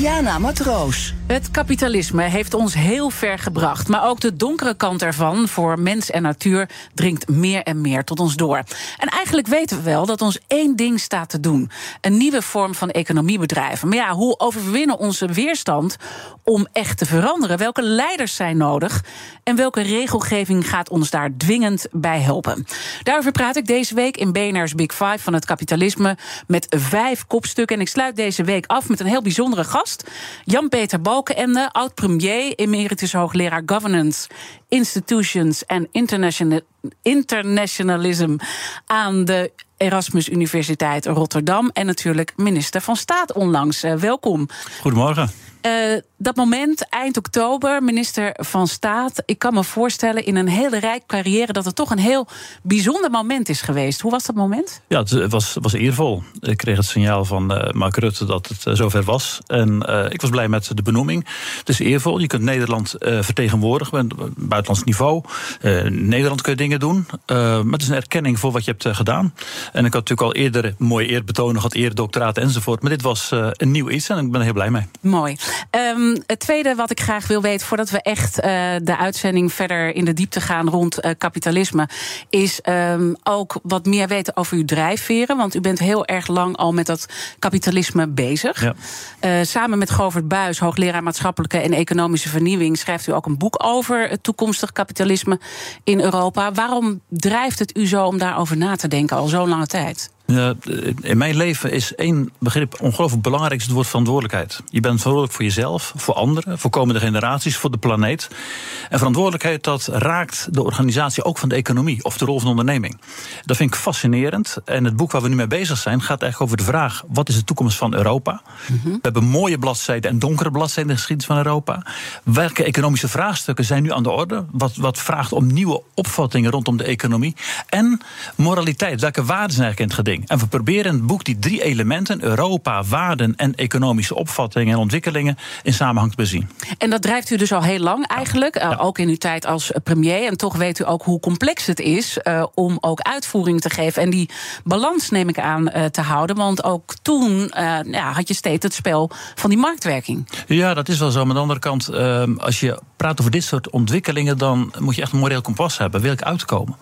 Diana Matroos. Het kapitalisme heeft ons heel ver gebracht. Maar ook de donkere kant ervan voor mens en natuur dringt meer en meer tot ons door. En eigenlijk weten we wel dat ons één ding staat te doen: een nieuwe vorm van economie bedrijven. Maar ja, hoe overwinnen onze weerstand om echt te veranderen? Welke leiders zijn nodig? En welke regelgeving gaat ons daar dwingend bij helpen? Daarover praat ik deze week in BNR's Big Five van het kapitalisme met vijf kopstukken. En ik sluit deze week af met een heel bijzondere gast: Jan-Peter Balkenende, oud-premier, emeritus hoogleraar governance, institutions en international, internationalism aan de Erasmus Universiteit Rotterdam. En natuurlijk minister van Staat onlangs. Uh, welkom. Goedemorgen. Uh, dat moment, eind oktober, minister van Staat. Ik kan me voorstellen in een hele rijk carrière dat het toch een heel bijzonder moment is geweest. Hoe was dat moment? Ja, het was, was eervol. Ik kreeg het signaal van uh, Mark Rutte dat het uh, zover was. En ik was blij met de benoeming. Het is eervol. Je kunt Nederland vertegenwoordigen op buitenlands niveau. Nederland kun je dingen doen. maar het is een erkenning voor wat je hebt gedaan. En ik had natuurlijk al eerder mooie eer betonen, had eerder doctoraat enzovoort. Maar dit was een nieuw iets en ik ben er heel blij mee. Mooi. Um, het tweede wat ik graag wil weten, voordat we echt uh, de uitzending verder in de diepte gaan rond uh, kapitalisme, is um, ook wat meer weten over uw drijfveren. Want u bent heel erg lang al met dat kapitalisme bezig. Ja. Samen met Govert Buis, hoogleraar maatschappelijke en economische vernieuwing, schrijft u ook een boek over het toekomstig kapitalisme in Europa. Waarom drijft het u zo om daarover na te denken al zo'n lange tijd? In mijn leven is één begrip ongelooflijk belangrijk: het woord verantwoordelijkheid. Je bent verantwoordelijk voor jezelf, voor anderen, voor komende generaties, voor de planeet. En verantwoordelijkheid dat raakt de organisatie ook van de economie of de rol van de onderneming. Dat vind ik fascinerend. En het boek waar we nu mee bezig zijn gaat eigenlijk over de vraag: wat is de toekomst van Europa? Mm -hmm. We hebben mooie bladzijden en donkere bladzijden in de geschiedenis van Europa. Welke economische vraagstukken zijn nu aan de orde? Wat, wat vraagt om nieuwe opvattingen rondom de economie? En moraliteit. Welke waarden zijn eigenlijk in het geding? En we proberen in het boek die drie elementen, Europa, waarden en economische opvattingen en ontwikkelingen, in samenhang te bezien. En dat drijft u dus al heel lang eigenlijk, ja. uh, ook in uw tijd als premier. En toch weet u ook hoe complex het is uh, om ook uitvoering te geven. En die balans neem ik aan uh, te houden. Want ook toen ja, had je steeds het spel van die marktwerking. Ja, dat is wel zo. Maar aan de andere kant, ehm, als je praat over dit soort ontwikkelingen, dan moet je echt een moreel kompas hebben. Wil ik uitkomen?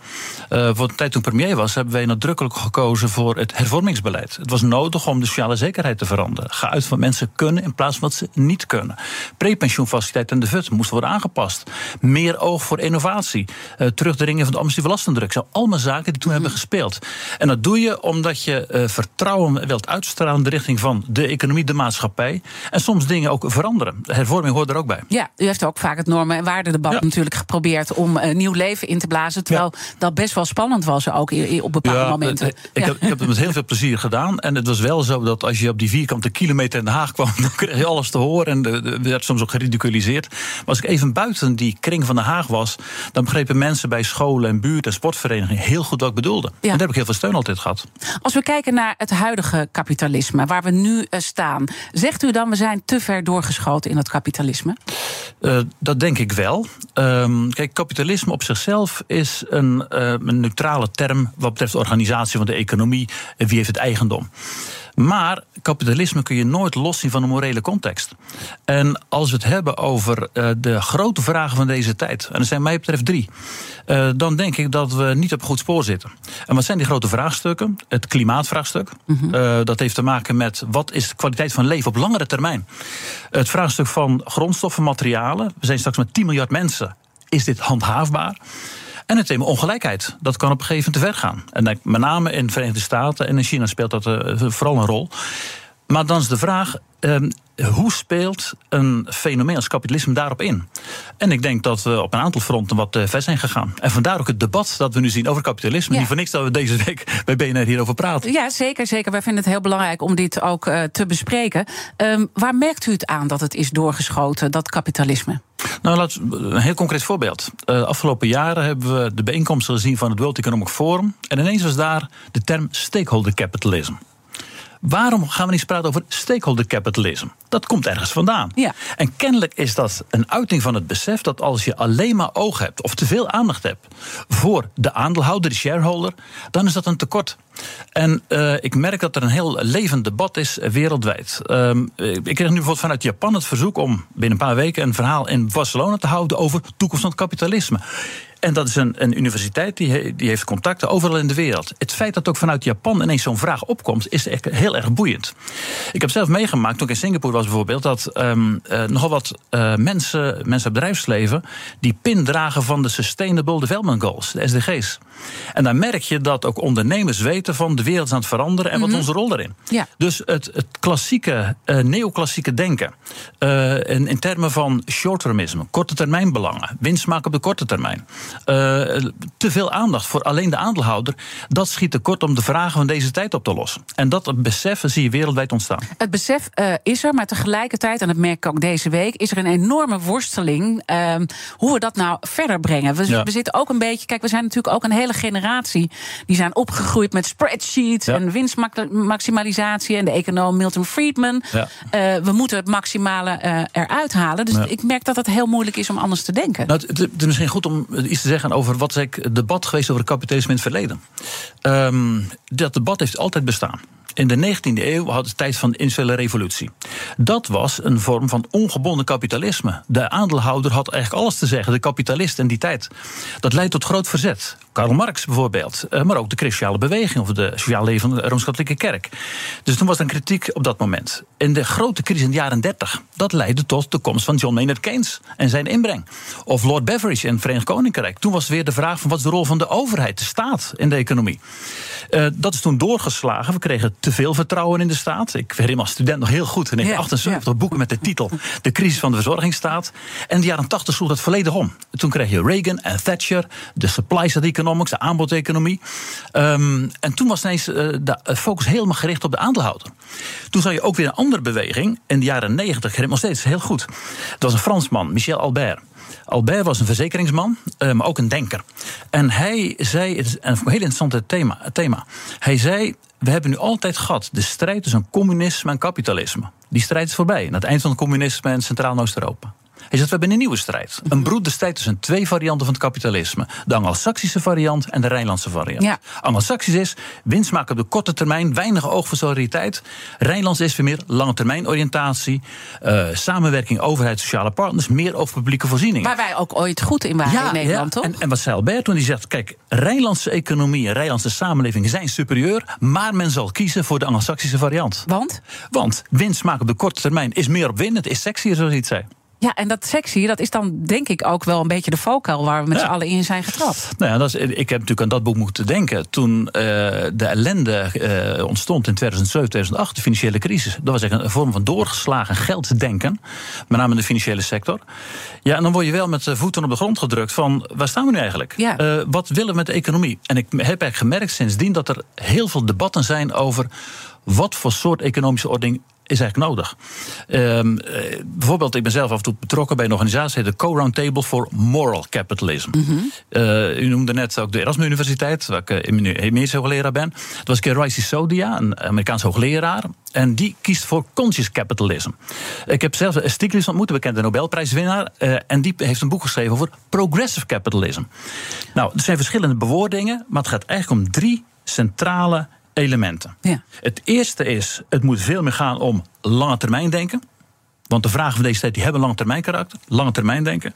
voor de tijd toen premier was, hebben wij nadrukkelijk gekozen voor het hervormingsbeleid. Het was nodig om de sociale zekerheid te veranderen. Ga uit wat mensen kunnen in plaats van wat ze niet kunnen. Prepensioenfaciliteit en de VUT moesten worden aangepast. Meer oog voor innovatie. Uh, terugdringen van de administratieve belastendruk. Zo allemaal zaken die toen hebben gespeeld. En dat doe je omdat je uh, vertrouwen wilt uitstralen in de richting van de economie, de maatschappij. En soms dingen ook veranderen. De hervorming hoort er ook bij. Ja, u heeft ook vaak het normen- en waardedebat ja. natuurlijk geprobeerd om uh, nieuw leven in te blazen. Terwijl ja. dat best wel spannend was ook op bepaalde ja, momenten. Ik, heb, heb het met heel veel plezier gedaan. En het was wel zo dat als je op die vierkante kilometer in Den Haag kwam, dan kreeg je alles te horen. En de, werd soms ook geridiculiseerd. Maar als ik even buiten die kring van Den Haag was, dan begrepen mensen bij scholen en buurt en sportverenigingen heel goed wat ik bedoelde. Ja. En daar heb ik heel veel steun altijd gehad. Als we kijken naar het huidige kapitalisme, waar we nu uh, staan, zegt u dan we zijn te ver doorgeschoten in het kapitalisme? Uh, dat denk ik wel. Um, kijk, kapitalisme op zichzelf is een, uh, een neutrale term wat betreft de organisatie van de economie en wie heeft het eigendom. Maar kapitalisme kun je nooit loszien van een morele context. En als we het hebben over uh, de grote vragen van deze tijd, en er zijn mij betreft drie, uh, dan denk ik dat we niet op een goed spoor zitten. En wat zijn die grote vraagstukken? Het klimaatvraagstuk. Mm -hmm. uh, dat heeft te maken met wat is de kwaliteit van leven op langere termijn. Het vraagstuk van grondstoffen, materialen. We zijn straks met 10 miljard mensen. Is dit handhaafbaar? En het thema ongelijkheid. Dat kan op een gegeven moment te ver gaan. En met name in de Verenigde Staten en in China speelt dat uh, vooral een rol. Maar dan is de vraag. Um, hoe speelt een fenomeen als kapitalisme daarop in? En ik denk dat we op een aantal fronten wat uh, ver zijn gegaan. En vandaar ook het debat dat we nu zien over kapitalisme. Ja. Niet voor niks dat we deze week bij BNR hierover praten. Ja, zeker. zeker. Wij vinden het heel belangrijk om dit ook uh, te bespreken. Um, waar merkt u het aan dat het is doorgeschoten, dat kapitalisme? Nou, laat, een heel concreet voorbeeld. Uh, afgelopen jaren hebben we de bijeenkomsten gezien van het World Economic Forum. En ineens was daar de term stakeholder capitalism. Waarom gaan we niet praten over stakeholder capitalism? Dat komt ergens vandaan. Ja. En kennelijk is dat een uiting van het besef dat als je alleen maar oog hebt of te veel aandacht hebt voor de aandeelhouder, de shareholder, dan is dat een tekort. En uh, ik merk dat er een heel levend debat is wereldwijd. Um, ik kreeg nu bijvoorbeeld vanuit Japan het verzoek om binnen een paar weken een verhaal in Barcelona te houden over toekomst van het kapitalisme. En dat is een, een universiteit die, die heeft contacten overal in de wereld. Het feit dat ook vanuit Japan ineens zo'n vraag opkomt, is echt heel erg boeiend. Ik heb zelf meegemaakt, toen ik in Singapore was bijvoorbeeld, dat um, uh, nogal wat uh, mensen, mensen uit het bedrijfsleven, die pin dragen van de Sustainable Development Goals, de SDG's. En dan merk je dat ook ondernemers weten van de wereld is aan het veranderen en wat mm -hmm. onze rol erin. Ja. Dus het, het klassieke, uh, neoclassieke denken, in, in termen van short-termisme, korte termijn belangen, winst maken op de korte termijn. Uh, te veel aandacht voor alleen de aandeelhouder. Dat schiet tekort om de vragen van deze tijd op te lossen. En dat besef zie je wereldwijd ontstaan. Het besef uh, is er, maar tegelijkertijd, en dat merk ik ook deze week, is er een enorme worsteling uh, hoe we dat nou verder brengen. We, ja. we, zitten ook een beetje, kijk, we zijn natuurlijk ook een hele generatie die zijn opgegroeid met spreadsheets ja. en winstmaximalisatie en de econoom Milton Friedman. Ja. Uh, we moeten het maximale eruit halen. Dus ik merk dat het heel moeilijk is om anders te denken. Nou, het, het is misschien goed om iets te zeggen over wat is het debat geweest over het kapitalisme in het verleden. Um, dat debat heeft altijd bestaan. In de 19e eeuw had het tijd van de industriële revolutie. Dat was een vorm van ongebonden kapitalisme. De aandeelhouder had eigenlijk alles te zeggen, de kapitalist in die tijd. Dat leidt tot groot verzet. Karl Marx bijvoorbeeld, maar ook de christiale beweging of de sociaal leven van de Rooms-Katholieke Kerk. Dus toen was er een kritiek op dat moment. In de grote crisis in de jaren 30, dat leidde tot de komst van John Maynard Keynes en zijn inbreng. Of Lord Beveridge in het Verenigd Koninkrijk. Toen was weer de vraag van wat is de rol van de overheid, de staat in de economie. Uh, dat is toen doorgeslagen. We kregen te veel vertrouwen in de staat. Ik herinner me als student nog heel goed in 1978 ja, boeken met de titel De crisis van de verzorgingsstaat. En in de jaren 80 sloeg dat volledig om. Toen kreeg je Reagan en Thatcher, de supply side economics, de aanbodeconomie. Um, en toen was ineens uh, de focus helemaal gericht op de aandeelhouder. Toen zag je ook weer een andere beweging in de jaren 90, herinner nog steeds heel goed. Dat was een Fransman, Michel Albert. Albert was een verzekeringsman, uh, maar ook een denker. En hij zei, het is een heel interessant thema, thema. Hij zei, we hebben nu altijd gehad de strijd tussen communisme en kapitalisme. Die strijd is voorbij. Aan het eind van het communisme in Centraal- en Oost-Europa. Hij zegt, we hebben een nieuwe strijd. Een broede strijd tussen twee varianten van het kapitalisme. De Anglo-Saxische variant en de Rijnlandse variant. Ja. Anglo-Saxisch is winst maken op de korte termijn, weinig oog voor solidariteit. Rijnlands is weer meer lange termijn oriëntatie. Uh, samenwerking overheid, sociale partners, meer over publieke voorzieningen. Waar wij ook ooit goed in waren ja, in Nederland, ja. toch? En, en wat zei Albert toen? Die zegt, kijk, Rijnlandse economie en Rijnlandse samenleving zijn superieur, maar men zal kiezen voor de Anglo-Saxische variant. Want? Want winst maken op de korte termijn is meer opwindend, is sexier, zoals hij het zei. Ja, en dat sexy, dat is dan denk ik ook wel een beetje de valkuil waar we met ja. z'n allen in zijn getrapt. Nou ja, dat is, ik heb natuurlijk aan dat boek moeten denken. Toen uh, de ellende uh, ontstond in 2007, 2008, de financiële crisis. Dat was echt een vorm van doorgeslagen gelddenken. Met name in de financiële sector. Ja, en dan word je wel met de voeten op de grond gedrukt van waar staan we nu eigenlijk? Ja. Uh, wat willen we met de economie? En ik heb eigenlijk gemerkt sindsdien dat er heel veel debatten zijn over wat voor soort economische ordening is eigenlijk nodig. Um, uh, bijvoorbeeld, ik ben zelf af en toe betrokken bij een organisatie, de Co-Roundtable for Moral Capitalism. Mm -hmm. uh, u noemde net ook de Erasmus Universiteit, waar ik emeritus hoogleraar ben. Dat was een keer Rice Sodia, een Amerikaans hoogleraar. En die kiest voor conscious capitalism. Ik heb zelf Stiglitz ontmoet, de bekende Nobelprijswinnaar. Uh, en die heeft een boek geschreven over progressive capitalism. Nou, er zijn verschillende bewoordingen, maar het gaat eigenlijk om drie centrale elementen. Ja. Het eerste is, het moet veel meer gaan om lange termijn denken. Want de vragen van deze tijd die hebben lange termijn karakter, lange termijn denken.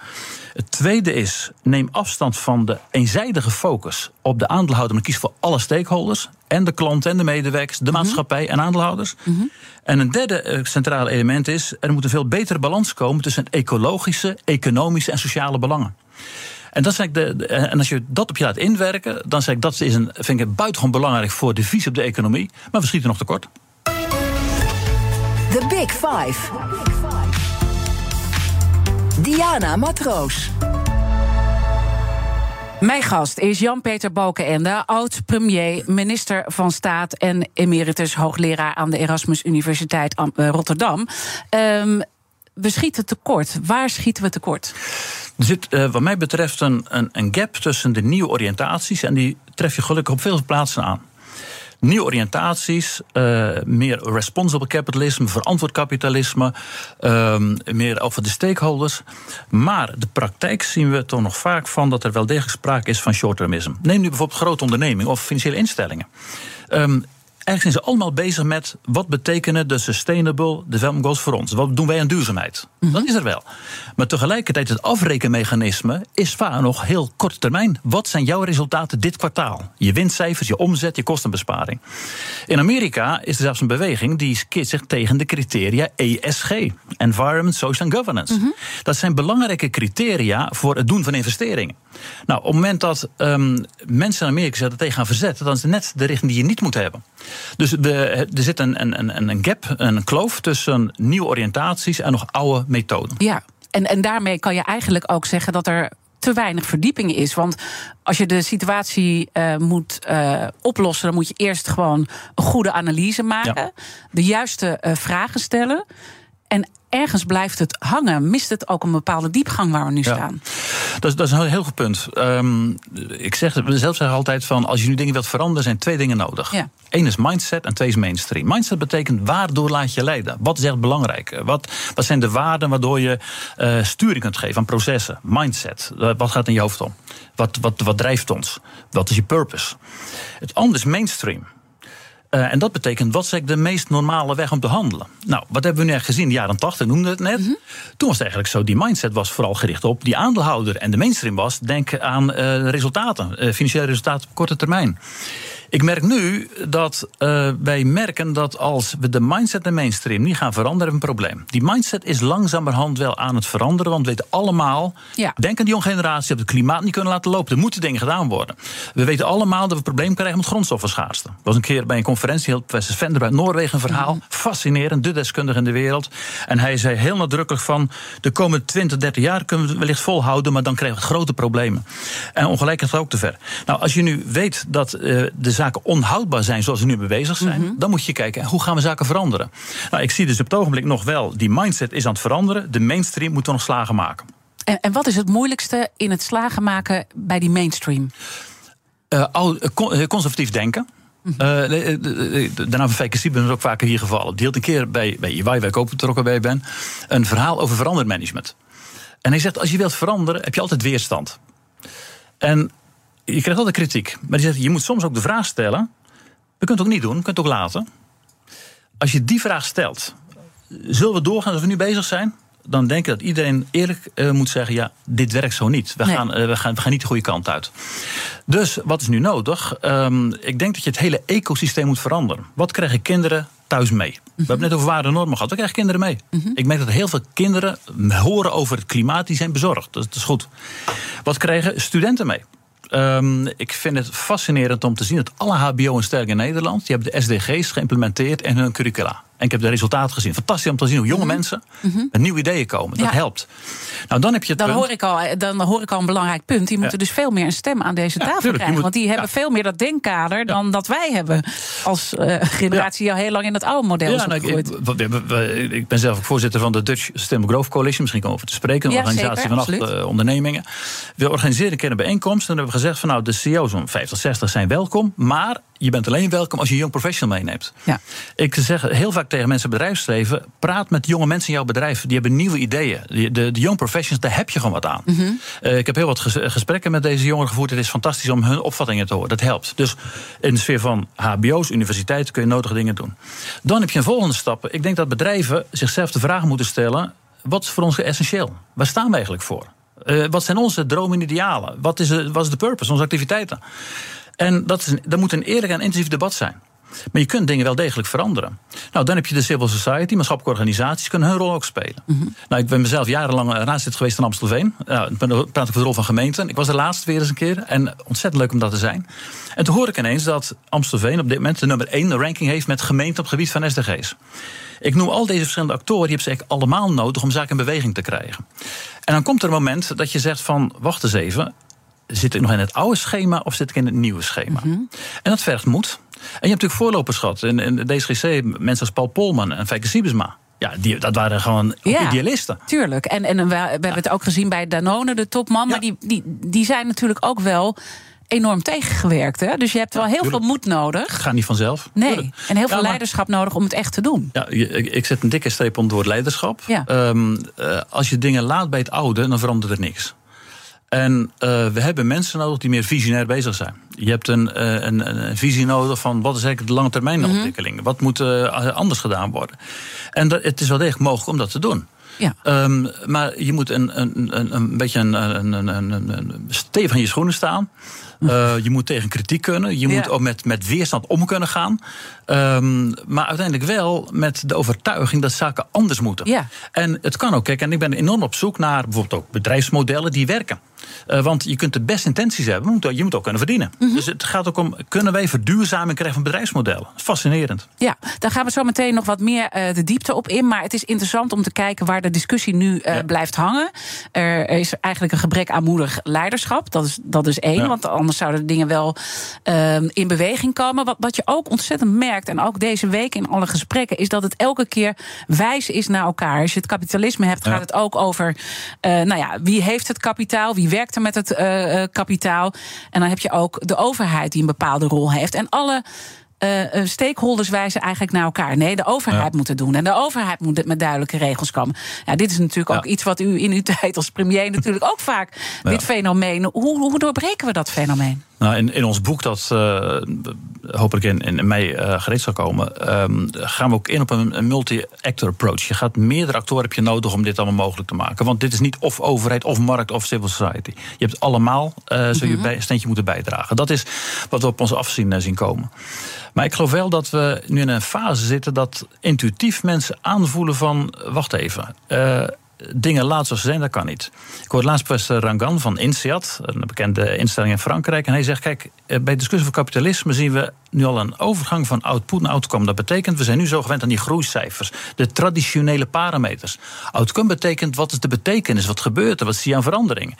Het tweede is, neem afstand van de eenzijdige focus op de aandeelhouder, maar kies voor alle stakeholders. En de klanten en de medewerkers, de maatschappij en aandeelhouders. Mhm. Mm -hmm. En een derde uh, centrale element is, er moet een veel betere balans komen tussen ecologische, economische en sociale belangen. En, dat is de, de, en als je dat op je laat inwerken, dan zeg ik dat is een, vind ik buitengewoon belangrijk voor de visie op de economie. Maar we schieten nog tekort. The Big Five. Diana Matroos. Mijn gast is Jan-Peter Balkenende, oud-premier, minister van Staat en emeritus hoogleraar aan de Erasmus Universiteit eh, Rotterdam. Um, we schieten tekort. Waar schieten we tekort? Er zit, uh, wat mij betreft, een, een, een gap tussen de nieuwe oriëntaties. En die tref je gelukkig op veel plaatsen aan nieuwe oriëntaties, uh, meer responsible capitalisme, verantwoord kapitalisme, uh, meer over de stakeholders. Maar de praktijk zien we toch nog vaak van dat er wel degelijk sprake is van short-termisme. Neem nu bijvoorbeeld grote ondernemingen of financiële instellingen. Um, Eigenlijk zijn ze allemaal bezig met wat betekenen de Sustainable Development Goals voor ons. Wat doen wij aan duurzaamheid? Mhm. Dat is er wel. Maar tegelijkertijd het afrekenmechanisme is vaak nog heel kort termijn. Wat zijn jouw resultaten dit kwartaal? Je winstcijfers, je omzet, je kostenbesparing. In Amerika is er zelfs een beweging die keert zich tegen de criteria ESG. Environment, Social and Governance. Mhm. Dat zijn belangrijke criteria voor het doen van investeringen. Nou, op het moment dat um, mensen in Amerika zich er tegen gaan verzetten, dan is het net de richting die je niet moet hebben. Dus er zit een, een, een gap, een kloof tussen nieuwe oriëntaties en nog oude methoden. Ja, en, en daarmee kan je eigenlijk ook zeggen dat er te weinig verdieping is. Want als je de situatie uh, moet uh, oplossen, dan moet je eerst gewoon een goede analyse maken, de juiste uh, vragen stellen. En ergens blijft het hangen. Mist het ook een bepaalde diepgang waar we nu staan? Dat is, dat is een heel goed punt. Um, ik zeg, zelf zeg altijd van als je nu dingen wilt veranderen, zijn twee dingen nodig. Ja. Eén is mindset en twee is mainstream. Mindset betekent waardoor laat je leiden? Wat is echt belangrijk? Wat, wat zijn de waarden waardoor je uh, sturing kunt geven aan processen? Mindset. Wat gaat in je hoofd om? Wat, wat, wat drijft ons? Wat is je purpose? Het andere is mainstream. Uh, en dat betekent, wat is eigenlijk de meest normale weg om te handelen? Nou, wat hebben we nu echt gezien? De jaren 80 noemde het net. Mm -hmm. Toen was het eigenlijk zo, die mindset was vooral gericht op die aandeelhouder. En de mainstream was, denk aan uh, resultaten, uh, financiële resultaten op korte termijn. Ik merk nu dat uh, wij merken dat als we de mindset en mainstream niet gaan veranderen, hebben we een probleem. Die mindset is langzamerhand wel aan het veranderen, want we weten allemaal, ja. denk aan die jonge generatie, dat we het klimaat niet kunnen laten lopen. Er moeten dingen gedaan worden. We weten allemaal dat we een probleem krijgen met grondstoffenschaarste. Er was een keer bij een conferentie, heel professor Vender uit Noorwegen, een verhaal. Mm. Fascinerend, de deskundige in de wereld. En hij zei heel nadrukkelijk van, de komende 20, 30 jaar kunnen we het wellicht volhouden, maar dan krijgen we grote problemen. En ongelijkheid gaat ook te ver. Nou, als je nu weet dat uh, de zaken onhoudbaar zijn zoals we nu bezig zijn, mm -hmm. dan moet je kijken hoe gaan we zaken veranderen. Nou, ik zie dus op het ogenblik nog wel, die mindset is aan het veranderen. De mainstream moet er nog slagen maken. En, en wat is het moeilijkste in het slagen maken bij die mainstream? Uh, conservatief denken. Mm -hmm. uh, daarna van Fijke Sieben is ook vaker hier gevallen. Die hield een keer bij, bij EY, waar ik ook betrokken bij ben, een verhaal over verandermanagement. En hij zegt, als je wilt veranderen, heb je altijd weerstand. En je krijgt altijd kritiek. Maar die zegt, je moet soms ook de vraag stellen. We kunnen het ook niet doen, we kunnen het ook laten. Als je die vraag stelt, zullen we doorgaan als we nu bezig zijn? Dan denk ik dat iedereen eerlijk uh, moet zeggen: ja, dit werkt zo niet. We, nee. gaan, uh, we, gaan, we gaan niet de goede kant uit. Dus wat is nu nodig? Um, ik denk dat je het hele ecosysteem moet veranderen. Wat krijgen kinderen thuis mee? Mm -hmm. We hebben het net over waarden en normen gehad. Wat krijgen kinderen mee? Mm -hmm. Ik merk dat heel veel kinderen horen over het klimaat, die zijn bezorgd. Dat, dat is goed. Wat krijgen studenten mee? Um, ik vind het fascinerend om te zien dat alle HBO-instellingen in Nederland... die hebben de SDG's geïmplementeerd in hun curricula. En ik heb de resultaten gezien. Fantastisch om te zien hoe jonge mm -hmm. mensen mm -hmm. met nieuwe ideeën komen. Dat ja. helpt. Nou, dan heb je het dan, punt. hoor ik al, dan hoor ik al een belangrijk punt. Die moeten ja. dus veel meer een stem aan deze tafel krijgen. Moet, want die hebben veel meer dat denkkader dan dat wij hebben. Als uh, generatie al heel lang in het oude model is nou, ik, ik, ben zelf ook voorzitter van de Dutch Sustainable Growth Coalition. Misschien komen we over te spreken. Een organisatie zeker, van acht uh, ondernemingen. We organiseren een keer een bijeenkomst. En hebben we gezegd van nou, de CEO's van 50, 60 zijn welkom. Maar je bent alleen welkom als je een jong professional meeneemt. Ja. Ik zeg heel vaak tegen mensen bedrijfsleven: praat met jonge mensen in jouw bedrijf. Die hebben nieuwe ideeën. De, de, de young professionals, daar heb je gewoon wat aan. Mm -hmm. uh, ik heb heel wat gesprekken met deze jongeren gevoerd. Het is fantastisch om hun opvattingen te horen. Dat helpt. Dus in de sfeer van HBO's, universiteiten kun je nodige dingen doen. Dan heb je een volgende stap. Ik denk dat bedrijven zichzelf de vraag moeten stellen: wat is voor ons essentieel? Waar staan we eigenlijk voor? Uh, wat zijn onze dromen en idealen? Wat is, wat is de purpose, onze activiteiten? En dat, is, dat moet een eerlijk en intensief debat zijn. Maar je kunt dingen wel degelijk veranderen. Nou, dan heb je de civil society, maatschappelijke organisaties kunnen hun rol ook spelen. Mhm. Nou, ik ben mezelf jarenlang raadslid geweest in Amstelveen. Nou, dan praat ik over de rol van gemeenten. Ik was de laatste weer eens een keer. En ontzettend leuk om dat te zijn. En toen hoor ik ineens dat Amstelveen op dit moment de nummer 1 ranking heeft met gemeenten op het gebied van SDG's. Ik noem al deze verschillende actoren, die hebben ze eigenlijk allemaal nodig om zaken in beweging te krijgen. En dan komt er een moment dat je zegt van, wacht eens even, zit ik nog in het oude schema of zit ik in het nieuwe schema? Mhm. En dat vergt moed. En je hebt natuurlijk voorlopers gehad. In, in de DSGC, mensen als Paul Polman en Fijke Siebesma. Ja, die, dat waren gewoon Ja. idealisten. Tuurlijk. En, en we, we hebben het ook gezien bij Danone, de topman. Maar die, die, die zijn natuurlijk ook wel enorm tegengewerkt. Hè? Dus je hebt wel heel veel moed nodig. Gaat niet vanzelf. Nee, Tuurlijk. en heel veel maar- leiderschap nodig om het echt te doen. Ja, ik ik zet een dikke streep om het woord leiderschap. Ja. Eh, als je dingen laat bij het oude, dan verandert er niks. En eh, we hebben mensen nodig die meer visionair bezig zijn. Je hebt een, eh, een, een visie nodig van wat is eigenlijk de lange termijn Mhm. ontwikkeling? Wat moet eh, anders gedaan worden? En dat, het is wel degelijk mogelijk om dat te doen. Ja. Ehm, maar je moet een, een, een, een beetje een, een, een, een, stevig in je schoenen staan. Eh, je moet tegen kritiek kunnen. Je Ja. moet ook met, met weerstand om kunnen gaan. Ehm, maar uiteindelijk wel met de overtuiging dat zaken anders moeten. Ja. En het kan ook. Kijk, en ik ben enorm op zoek naar bijvoorbeeld ook bedrijfsmodellen die werken. Eh, want je kunt de beste intenties hebben, maar je moet- ook kunnen verdienen. Mhm. Dus het gaat ook om, kunnen wij verduurzaming krijgen van bedrijfsmodellen? Fascinerend. Ja, daar gaan we zo meteen nog wat meer eh, de diepte op in. Maar het is interessant om te kijken waar de discussie nu Ja. blijft hangen. Er is eigenlijk een gebrek aan moedig leiderschap. Dat is, dat is één, Ja. want anders zouden dingen wel ehm, in beweging komen. Wat, wat je ook ontzettend merkt, en ook deze week in alle gesprekken, is dat het elke keer wijs is naar elkaar. Als je het kapitalisme hebt, gaat Ja. het ook over eh, nou ja, wie heeft het kapitaal, wie werkt er met het eh, eh, kapitaal. En dan heb je ook de overheid die een bepaalde rol heeft. En alle. Eh, stakeholders wijzen eigenlijk naar elkaar. Nee, de overheid Ja. moet het doen. En de overheid moet met duidelijke regels komen. Ja, dit is natuurlijk ook iets wat u in uw tijd als premier natuurlijk ook vaak. Dit fenomeen. Hoe, hoe doorbreken we dat fenomeen? Nou, in, in ons boek, dat eh, hopelijk in, in mei eh, gereed zal komen, ehm, gaan we ook in op een, een multi-actor approach. Je gaat meerdere actoren heb je nodig om dit allemaal mogelijk te maken. Want dit is niet of overheid, of markt, of civil society. Je hebt allemaal, zul je bij, een steentje moeten bijdragen. Dat is wat we op ons af zien, eh, zien komen. Maar ik geloof wel dat we nu in een fase zitten dat intuïtief mensen aanvoelen van, wacht even. Dingen laten zoals ze zijn, dat kan niet. Ik hoorde laatst professor Rangan van INSEAD, een bekende instelling in Frankrijk. En hij zegt, kijk, eh, bij discussie over kapitalisme zien we nu al een overgang van output naar outcome. Dat betekent, we zijn nu zo gewend aan die groeicijfers. De traditionele parameters. Outcome betekent, wat is de betekenis? Wat gebeurt er? Wat zie je aan veranderingen?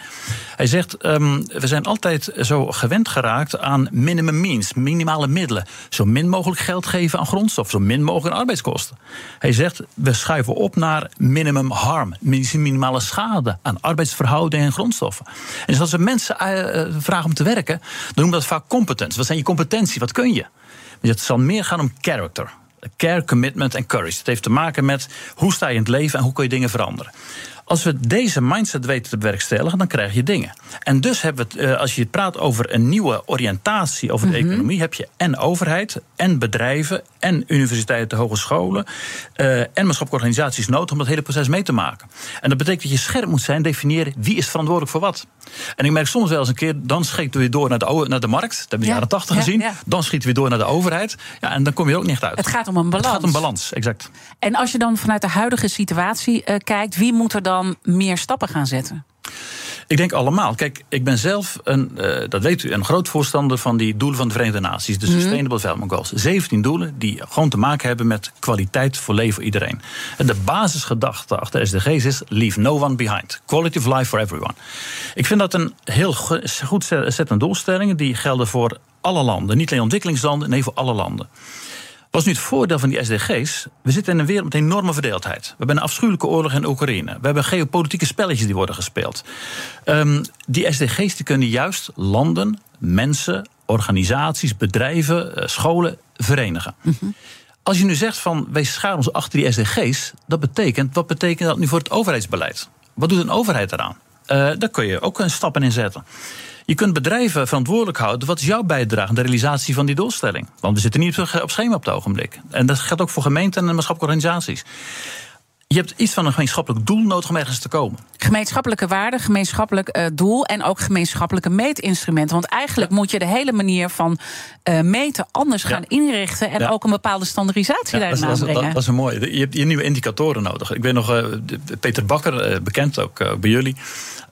Hij zegt, ehm, we zijn altijd zo gewend geraakt aan minimum means, minimale middelen. Zo min mogelijk geld geven aan grondstof, zo min mogelijk aan arbeidskosten. Hij zegt, we schuiven op naar minimum harm, minimale schade aan arbeidsverhoudingen en grondstoffen. En dus als we mensen eh, eh, vragen om te werken, dan noemen we dat vaak competence. Wat zijn je competentie? Wat kun je? Het zal meer gaan om character. Care, commitment en courage. Het heeft te maken met hoe sta je in het leven en hoe kun je dingen veranderen. Als we deze mindset weten te bewerkstelligen, dan krijg je dingen. En dus hebben we het, eh, als je praat over een nieuwe oriëntatie over de economie, heb je en overheid, en bedrijven, en universiteiten, hogescholen, eh, en maatschappelijke organisaties nodig om dat hele proces mee te maken. En dat betekent dat je scherp moet zijn, definiëren wie is verantwoordelijk voor wat. En ik merk soms wel eens een keer, dan schieten we weer door naar de, naar de markt. Dat hebben we in de Ja, jaren tachtig ja, gezien. ja. Dan schieten we weer door naar de overheid. Ja, en dan kom je er ook niet echt uit. Het gaat om een balans. Het gaat om balans, exact. En als je dan vanuit de huidige situatie eh, kijkt, wie moet er dan meer stappen gaan zetten? Ik denk allemaal. Kijk, ik ben zelf, een, eh, dat weet u, een groot voorstander van die doelen van de Verenigde Naties. De Sustainable Development Goals. 17 doelen die gewoon te maken hebben met kwaliteit voor leven voor iedereen. En de basisgedachte achter SDG's is leave no one behind. Quality of life for everyone. Ik vind dat een heel go- goed set aan doelstellingen. Die gelden voor alle landen. Niet alleen ontwikkelingslanden, nee voor alle landen. Wat is nu het voordeel van die SDG's? We zitten in een wereld met enorme verdeeldheid. We hebben een afschuwelijke oorlog in Oekraïne. We hebben geopolitieke spelletjes die worden gespeeld. Ehm, die SDG's die kunnen juist landen, mensen, organisaties, bedrijven, eh, scholen verenigen. Als je nu zegt van wij scharen ons achter die SDG's, dat betekent, wat betekent dat nu voor het overheidsbeleid? Wat doet een overheid eraan? Eh daar kun je ook een stappen in zetten. Je kunt bedrijven verantwoordelijk houden. Wat is jouw bijdrage aan de realisatie van die doelstelling? Want we zitten niet op, schema op het ogenblik. En dat geldt ook voor gemeenten en maatschappelijke organisaties. Je hebt iets van een gemeenschappelijk doel nodig om ergens te komen. Gemeenschappelijke waarde, gemeenschappelijk uh, doel en ook gemeenschappelijke meetinstrumenten. Want eigenlijk moet je de hele manier van uh, meten anders gaan inrichten en ook een bepaalde standaardisatie daarin dat, aanbrengen. Dat, dat, is een mooie. Je hebt hier nieuwe indicatoren nodig. Ik weet nog, uh, Peter Bakker, bekend ook bij jullie.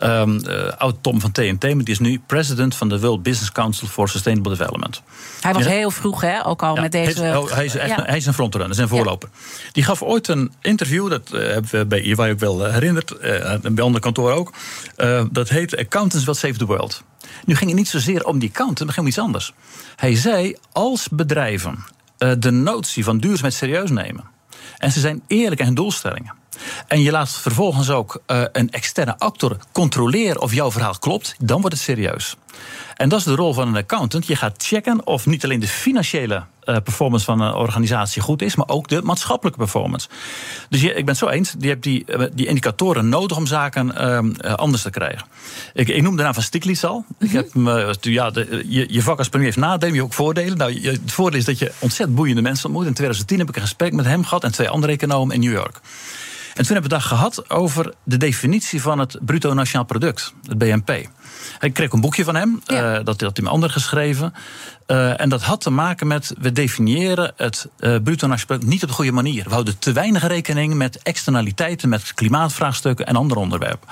Um, oud Tom van TNT, maar die is nu president van de World Business Council for Sustainable Development. Hij was heel vroeg, hè, ook al met deze. Hij is, hij is, echt, hij is een frontrunner, zijn voorloper. Die gaf ooit een interview, dat hebben we bij EY ook wel herinnerd, en bij andere kantoren ook. Dat heet Accountants Will Save the World. Nu ging het niet zozeer om die accountant, maar ging om iets anders. Hij zei: als bedrijven de notie van duurzaamheid serieus nemen. en ze zijn eerlijk in hun doelstellingen. En je laat vervolgens ook uh, een externe actor controleren of jouw verhaal klopt, dan wordt het serieus. En dat is de rol van een accountant. Je gaat checken of niet alleen de financiële uh, performance van een organisatie goed is, maar ook de maatschappelijke performance. Dus je, ik ben het zo eens, je hebt die, die indicatoren nodig om zaken uh, anders te krijgen. Ik, ik noem de naam van Stiglitz al. Ik heb, uh, ja, de, je, je vak als premier heeft nadelen, je ook voordelen. Nou, je, het voordeel is dat je ontzettend boeiende mensen ontmoet. In 2010 heb ik een gesprek met hem gehad en twee andere economen in New York. En toen hebben we het gehad over de definitie van het bruto nationaal product, het BNP. Ik kreeg een boekje van hem, ja. uh, dat had hij me ander geschreven. Uh, en dat had te maken met, we definiëren het uh, bruto nationaal product niet op de goede manier. We houden te weinig rekening met externaliteiten, met klimaatvraagstukken en andere onderwerpen.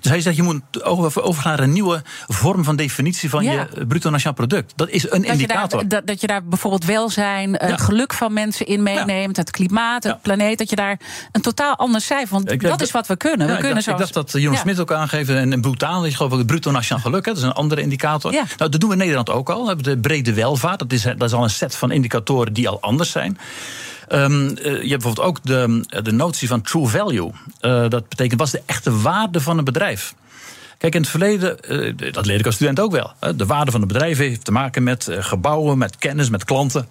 Dus hij zegt, je moet over naar een nieuwe vorm van definitie van ja. je bruto nationaal product. Dat is een dat indicator. Je daar, dat, dat, je daar bijvoorbeeld welzijn, ja. geluk van mensen in meeneemt, het klimaat, het planeet, dat je daar een totaal ander cijfer, want dat is wat we kunnen. we ik, kunnen dacht, zoals, ik dacht dat Jeroen Smit ook aangeven, en Bhutan is geloof ik het bruto nationaal geluk, hè, dat is een andere indicator. Nou, dat doen we in Nederland ook al. We hebben de brede welvaart. Dat is, dat is al een set van indicatoren die al anders zijn. Um, uh, je hebt bijvoorbeeld ook de, de notie van true value. Uh, dat betekent, wat is de echte waarde van een bedrijf? Kijk, in het verleden, uh, dat leer ik als student ook wel. De waarde van een bedrijf heeft te maken met gebouwen, met kennis, met klanten.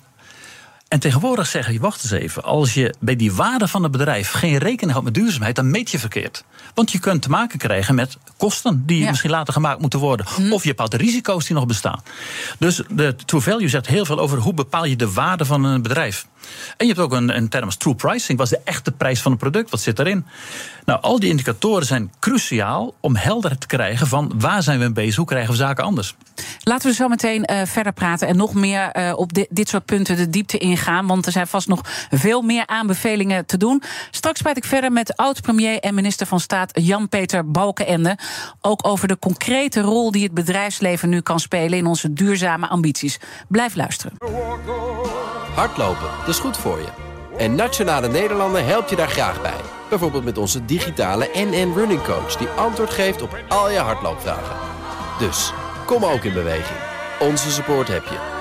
En tegenwoordig zeggen je, wacht eens even, als je bij die waarde van het bedrijf geen rekening houdt met duurzaamheid, dan meet je verkeerd. Want je kunt te maken krijgen met kosten die ja. misschien later gemaakt moeten worden. Hm. Of je bepaalt de risico's die nog bestaan. Dus de true value zegt heel veel over hoe bepaal je de waarde van een bedrijf. En je hebt ook een, een term als true pricing. Wat is de echte prijs van een product? Wat zit erin? Nou, al die indicatoren zijn cruciaal om helder te krijgen van waar zijn we mee bezig, hoe krijgen we zaken anders. Laten we zo meteen uh, verder praten en nog meer uh, op dit, dit soort punten de diepte ingaan. Want er zijn vast nog veel meer aanbevelingen te doen. Straks praat ik verder met oud-premier en minister van Staat Jan-Peter Balkenende. Ook over de concrete rol die het bedrijfsleven nu kan spelen in onze duurzame ambities. Blijf luisteren. Hardlopen, dat is goed voor je. En Nationale Nederlanden helpt je daar graag bij. Bijvoorbeeld met onze digitale NN Running Coach... die antwoord geeft op al je hardloopvragen. Dus, kom ook in beweging. Onze support heb je.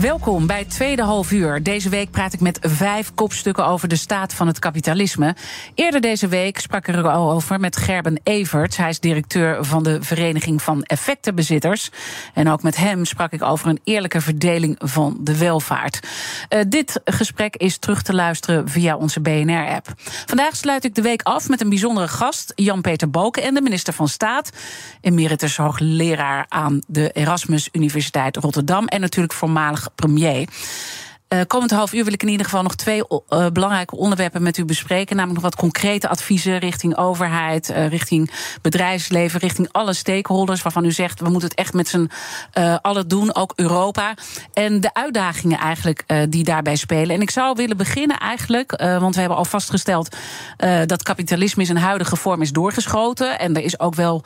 Welkom bij het tweede half uur. Deze week praat ik met vijf kopstukken over de staat van het kapitalisme. Eerder deze week sprak ik er al over met Gerben Evert. Hij is directeur van de Vereniging van Effectenbezitters. En ook met hem sprak ik over een eerlijke verdeling van de welvaart. Uh, dit gesprek is terug te luisteren via onze BNR-app. Vandaag sluit ik de week af met een bijzondere gast, Jan-Peter Balkenende, minister van Staat, emeritus hoogleraar aan de Erasmus Universiteit Rotterdam en natuurlijk voormalig premier. Uh, komend half uur wil ik in ieder geval nog twee uh, belangrijke onderwerpen met u bespreken. Namelijk nog wat concrete adviezen richting overheid, uh, richting bedrijfsleven, richting alle stakeholders. Waarvan u zegt, we moeten het echt met z'n allen doen, ook Europa. En de uitdagingen eigenlijk die daarbij spelen. En ik zou willen beginnen eigenlijk, want we hebben al vastgesteld dat kapitalisme in zijn huidige vorm is doorgeschoten. En er is ook wel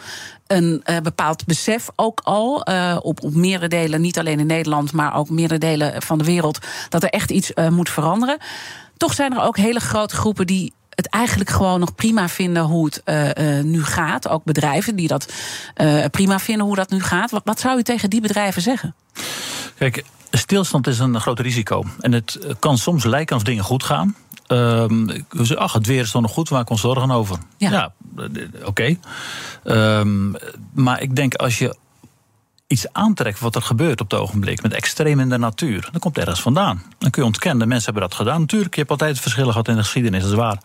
een uh, bepaald besef ook al uh, op, op meerdere delen, niet alleen in Nederland, maar ook meerdere delen van de wereld, dat er echt iets uh, moet veranderen. Toch zijn er ook hele grote groepen die het eigenlijk gewoon nog prima vinden hoe het nu gaat. Ook bedrijven die dat prima vinden hoe dat nu gaat. Wat, wat zou u tegen die bedrijven zeggen? Kijk, stilstand is een groot risico. En het kan soms lijken als dingen goed gaan. Um, ach, het weer is toch nog goed, we maken ons zorgen over. Ja, oké. Um, maar ik denk als je iets aantrekt wat er gebeurt op het ogenblik, met extreem in de natuur, dan komt ergens vandaan. Dan kun je ontkennen, mensen hebben dat gedaan. Natuurlijk, je hebt altijd verschillen gehad in de geschiedenis, dat is waar.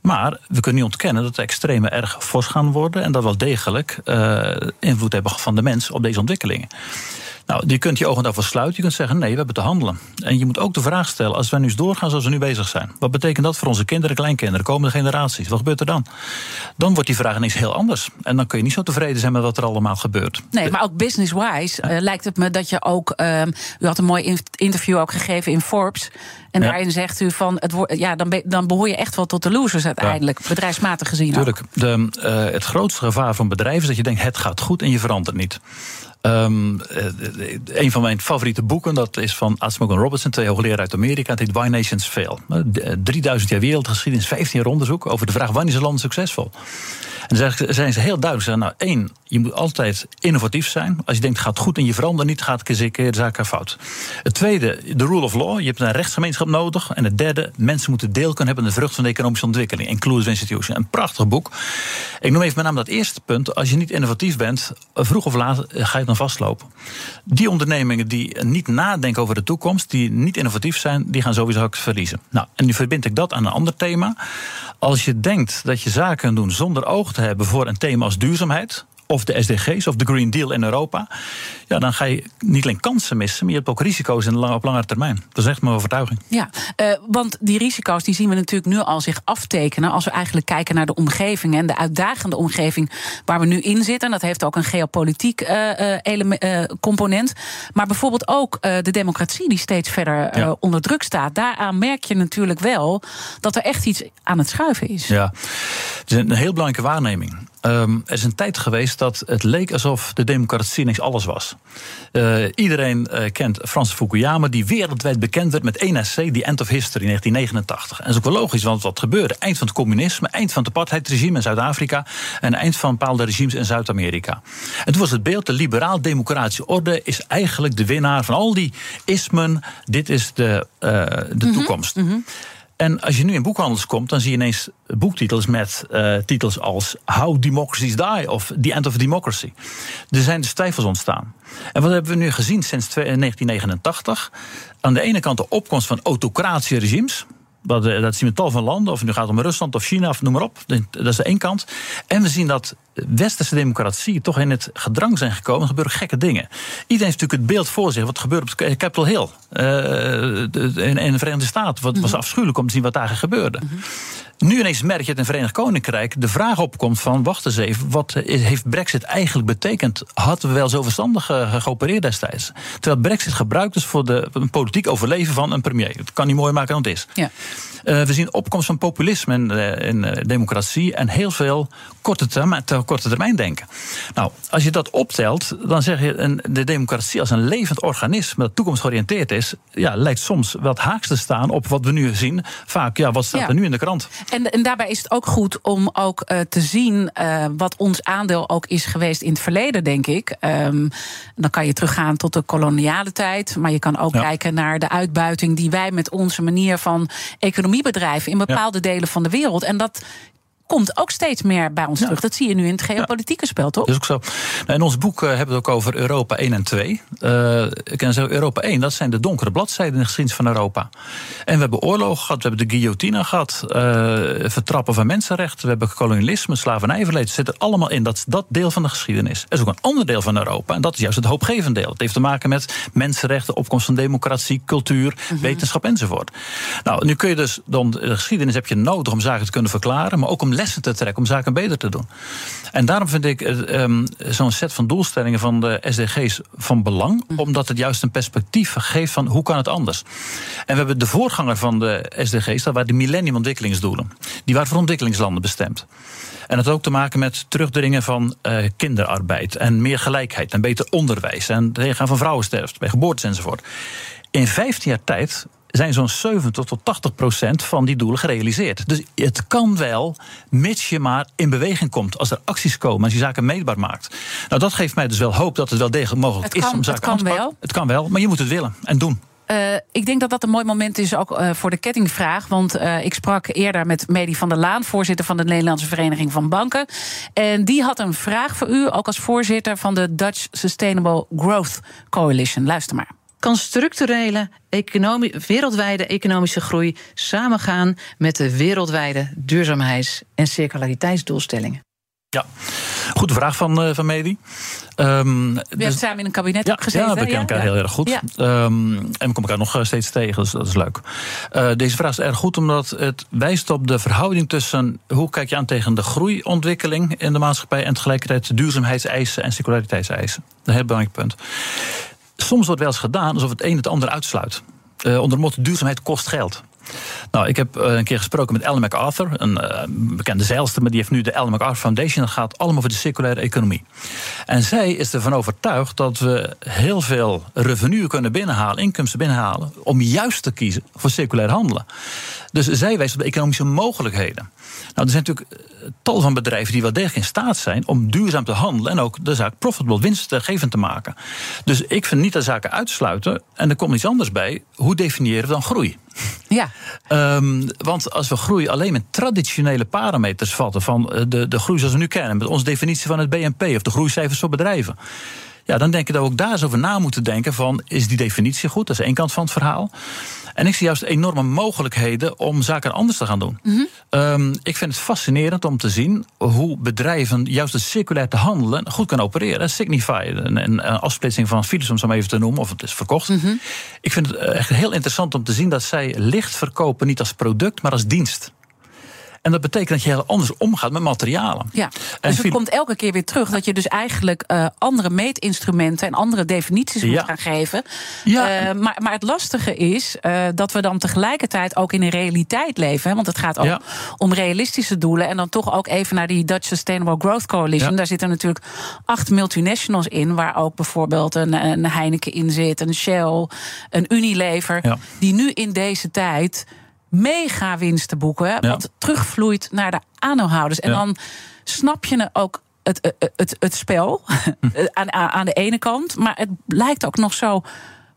Maar we kunnen niet ontkennen dat de extremen erg fors gaan worden en dat wel degelijk uh, invloed hebben van de mens op deze ontwikkelingen. Nou, je kunt je ogen daarvoor sluiten. Je kunt zeggen, nee, we hebben te handelen. En je moet ook de vraag stellen, als wij nu eens doorgaan zoals we nu bezig zijn. Wat betekent dat voor onze kinderen, kleinkinderen, komende generaties? Wat gebeurt er dan? Dan wordt die vraag ineens heel anders. En dan kun je niet zo tevreden zijn met wat er allemaal gebeurt. Nee, maar ook business-wise uh, lijkt het me dat je ook... Uh, u had een mooi interview ook gegeven in Forbes... En ja. daarin zegt u van, het ja, dan, be, dan behoor je echt wel tot de losers uiteindelijk, ja. bedrijfsmatig gezien. Tuurlijk. De, uh, het grootste gevaar van bedrijven is dat je denkt, het gaat goed en je verandert niet. Um, een van mijn favoriete boeken, dat is van Asmogan Robertson, twee hoogleraren uit Amerika. Het heet Why Nations Fail. 3000 jaar wereldgeschiedenis, 15 jaar onderzoek over de vraag wanneer is een land succesvol. En dan zijn ze heel duidelijk. Nou, één, je moet altijd innovatief zijn. Als je denkt, het gaat goed en je verandert niet, gaat een keer de zaak fout. Het tweede, de rule of law. Je hebt een rechtsgemeenschap nodig. En het derde, mensen moeten deel kunnen hebben aan de vrucht van de economische ontwikkeling. Inclusive institution. Een prachtig boek. Ik noem even met name dat eerste punt. Als je niet innovatief bent, vroeg of laat ga je dan vastlopen. Die ondernemingen die niet nadenken over de toekomst, die niet innovatief zijn, die gaan sowieso ook verliezen. Nou, en nu verbind ik dat aan een ander thema. Als je denkt dat je zaken kunt doen zonder oog te hebben voor een thema als duurzaamheid, of de SDG's of de Green Deal in Europa, ja, dan ga je niet alleen kansen missen, maar je hebt ook risico's in lang, op langere termijn. Dat is echt mijn overtuiging. Ja, uh, want die risico's die zien we natuurlijk nu al zich aftekenen als we eigenlijk kijken naar de omgeving en de uitdagende omgeving waar we nu in zitten. En dat heeft ook een geopolitiek uh, element, uh, component. Maar bijvoorbeeld ook de democratie die steeds verder ja. onder druk staat. Daaraan merk je natuurlijk wel dat er echt iets aan het schuiven is. Ja, het is een heel belangrijke waarneming. Um, er is een tijd geweest dat het leek alsof de democratie niks alles was. Uh, iedereen uh, kent Frans Fukuyama, die wereldwijd bekend werd met essay, The End of History, 1989. En dat is ook wel logisch, want wat gebeurde? Eind van het communisme, eind van het apartheidregime in Zuid-Afrika en eind van bepaalde regimes in Zuid-Amerika. En toen was het beeld, de liberaal-democratische orde is eigenlijk de winnaar van al die ismen. Dit is de, uh, de mm -hmm. toekomst. Mm -hmm. En als je nu in boekhandels komt, dan zie je ineens boektitels met uh, titels als How Democracies Die of The End of Democracy. Er zijn dus twijfels ontstaan. En wat hebben we nu gezien sinds 1989? Aan de ene kant de opkomst van autocratische regimes. Dat, dat zien we tal van landen, of het nu gaat om Rusland of China of noem maar op. Dat is de één kant. En we zien dat westerse democratie toch in het gedrang zijn gekomen. Er gebeuren gekke dingen. Iedereen heeft natuurlijk het beeld voor zich. Wat gebeurt op Capitol Hill uh, in, in, de Verenigde Staten. Wat was afschuwelijk om te zien wat daar gebeurde. Mm -hmm. Nu ineens merk je dat in het Verenigd Koninkrijk de vraag opkomt van... wacht eens even, wat heeft brexit eigenlijk betekend? Hadden we wel zo verstandig geopereerd destijds? Terwijl brexit gebruikt is voor de, een politiek overleven van een premier. Het kan niet mooi maken dan het is. Ja. Uh, we zien opkomst van populisme uh, uh, democratie... en heel veel korte termijn, korte termijn denken. Nou, als je dat optelt, dan zeg je... Een, de democratie als een levend organisme dat toekomstgeoriënteerd is... Ja, lijkt soms wat haaks te staan op wat we nu zien. Vaak, ja, wat staat ja. er nu in de krant? En, en daarbij is het ook goed om ook uh, te zien uh, wat ons aandeel ook is geweest in het verleden, denk ik. Um, dan kan je teruggaan tot de koloniale tijd. Maar je kan ook ja. kijken naar de uitbuiting die wij met onze manier van economie bedrijven in bepaalde ja. delen van de wereld. En dat komt ook steeds meer bij ons ja. terug. Dat zie je nu in het geopolitieke ja. spel, toch? Dat is ook zo. Nou, in ons boek uh, hebben we het ook over Europa 1 en 2. Uh, ik kan zeggen, Europa 1, dat zijn de donkere bladzijden in de geschiedenis van Europa. En we hebben oorlogen gehad, we hebben de guillotine gehad, uh, vertrappen van mensenrechten, we hebben kolonialisme, slavernijverleden. zit er allemaal in. Dat is dat deel van de geschiedenis. Er is ook een ander deel van Europa, en dat is juist het hoopgevende deel. Het heeft te maken met mensenrechten, opkomst van democratie, cultuur, mm -hmm. wetenschap enzovoort. Nou, nu kun je dus dan, de geschiedenis heb je nodig om zaken te kunnen verklaren, maar ook om lessen te trekken om zaken beter te doen. En daarom vind ik um, zo'n set van doelstellingen van de SDG's van belang, mm. omdat het juist een perspectief geeft van hoe kan het anders. En we hebben de voorganger van de SDG's, dat waren de Millennium Ontwikkelingsdoelen. Die waren voor ontwikkelingslanden bestemd. En dat had ook te maken met terugdringen van uh, kinderarbeid en meer gelijkheid en beter onderwijs en tegengaan van vrouwensterfte bij geboortes enzovoort. In 15 jaar tijd zijn zo'n 70 tot 80 procent van die doelen gerealiseerd. Dus het kan wel, mits je maar in beweging komt. Als er acties komen, als je zaken meetbaar maakt. Nou, dat geeft mij dus wel hoop dat het wel degelijk mogelijk Het is kan- om zaken het kan aan te pakken. wel. Het kan wel, maar je moet het willen en doen. Eh, ik denk dat dat een mooi moment is ook eh, voor de kettingvraag. Want eh, ik sprak eerder met Medi van der Laan, voorzitter van de Nederlandse Vereniging van Banken. En die had een vraag voor u, ook als voorzitter van de Dutch Sustainable Growth Coalition. Luister maar. Kan structurele economie, wereldwijde economische groei samengaan met de wereldwijde duurzaamheids- en circulariteitsdoelstellingen? Ja, goede vraag van, eh, van Medi. Ehm, We hebben samen in een kabinet ja, gezeten. ja, we kennen elkaar heel erg goed. Ja. Ehm, en we komen elkaar nog eh, steeds tegen, dus dat is leuk. Eh, deze vraag is erg goed omdat het wijst op de verhouding tussen... hoe kijk je aan tegen de groeiontwikkeling in de maatschappij... en tegelijkertijd de duurzaamheidseisen en circulariteitseisen. Een heel belangrijk punt. Soms wordt wel eens gedaan alsof het een het ander uitsluit. Eh, onder de duurzaamheid kost geld. Nou, ik heb eh, een keer gesproken met Ellen MacArthur, een eh, bekende zeilster, maar die heeft nu de Ellen MacArthur Foundation. Dat gaat allemaal over de circulaire economie. En zij is ervan overtuigd dat we heel veel revenue kunnen binnenhalen, inkomsten binnenhalen, om juist te kiezen voor circulair handelen. Dus zij wijst op de economische mogelijkheden. Nou, er zijn natuurlijk eh, tal van bedrijven die wel degelijk in staat zijn om duurzaam te handelen en ook de zaak profitable, winstgevend te maken. Dus ik vind niet dat zaken uitsluiten. En er komt iets anders bij. Hoe definiëren we dan groei? Ja. Ehm, want als we groei alleen met traditionele parameters vatten, van eh, de, de groei zoals we nu kennen, met onze definitie van het BNP of de groeicijfers voor bedrijven. Ja, dan denk ik dat we ook daar eens over na moeten denken van, is die definitie goed? Dat is één kant van het verhaal. En ik zie juist enorme mogelijkheden om zaken anders te gaan doen. Ehm, ik vind het fascinerend om te zien hoe bedrijven juist het circulair te handelen goed kunnen opereren. Signify, een, een, afsplitsing van Philips, om zo maar even te noemen, of het is verkocht. Ik vind het echt heel interessant om te zien dat zij licht verkopen, niet als product, maar als dienst. En dat betekent dat je heel anders omgaat met materialen. Ja, En dus het komt elke keer weer terug dat je dus eigenlijk eh, andere meetinstrumenten en andere definities moet gaan geven. Ja. Eh, maar, maar het lastige is eh, dat we dan tegelijkertijd ook in een realiteit leven. Hè, want het gaat ook Ja. om realistische doelen. En dan toch ook even naar die Dutch Sustainable Growth Coalition. Ja. Daar zitten natuurlijk acht multinationals in, waar ook bijvoorbeeld een, een Heineken in zit, een Shell, een Unilever. Die nu in deze tijd mega winsten boeken. Ja. Wat terugvloeit naar de aandeelhouders. En Ja. dan snap je ook het, het, het, het spel aan, aan aan de ene kant. Maar het lijkt ook nog zo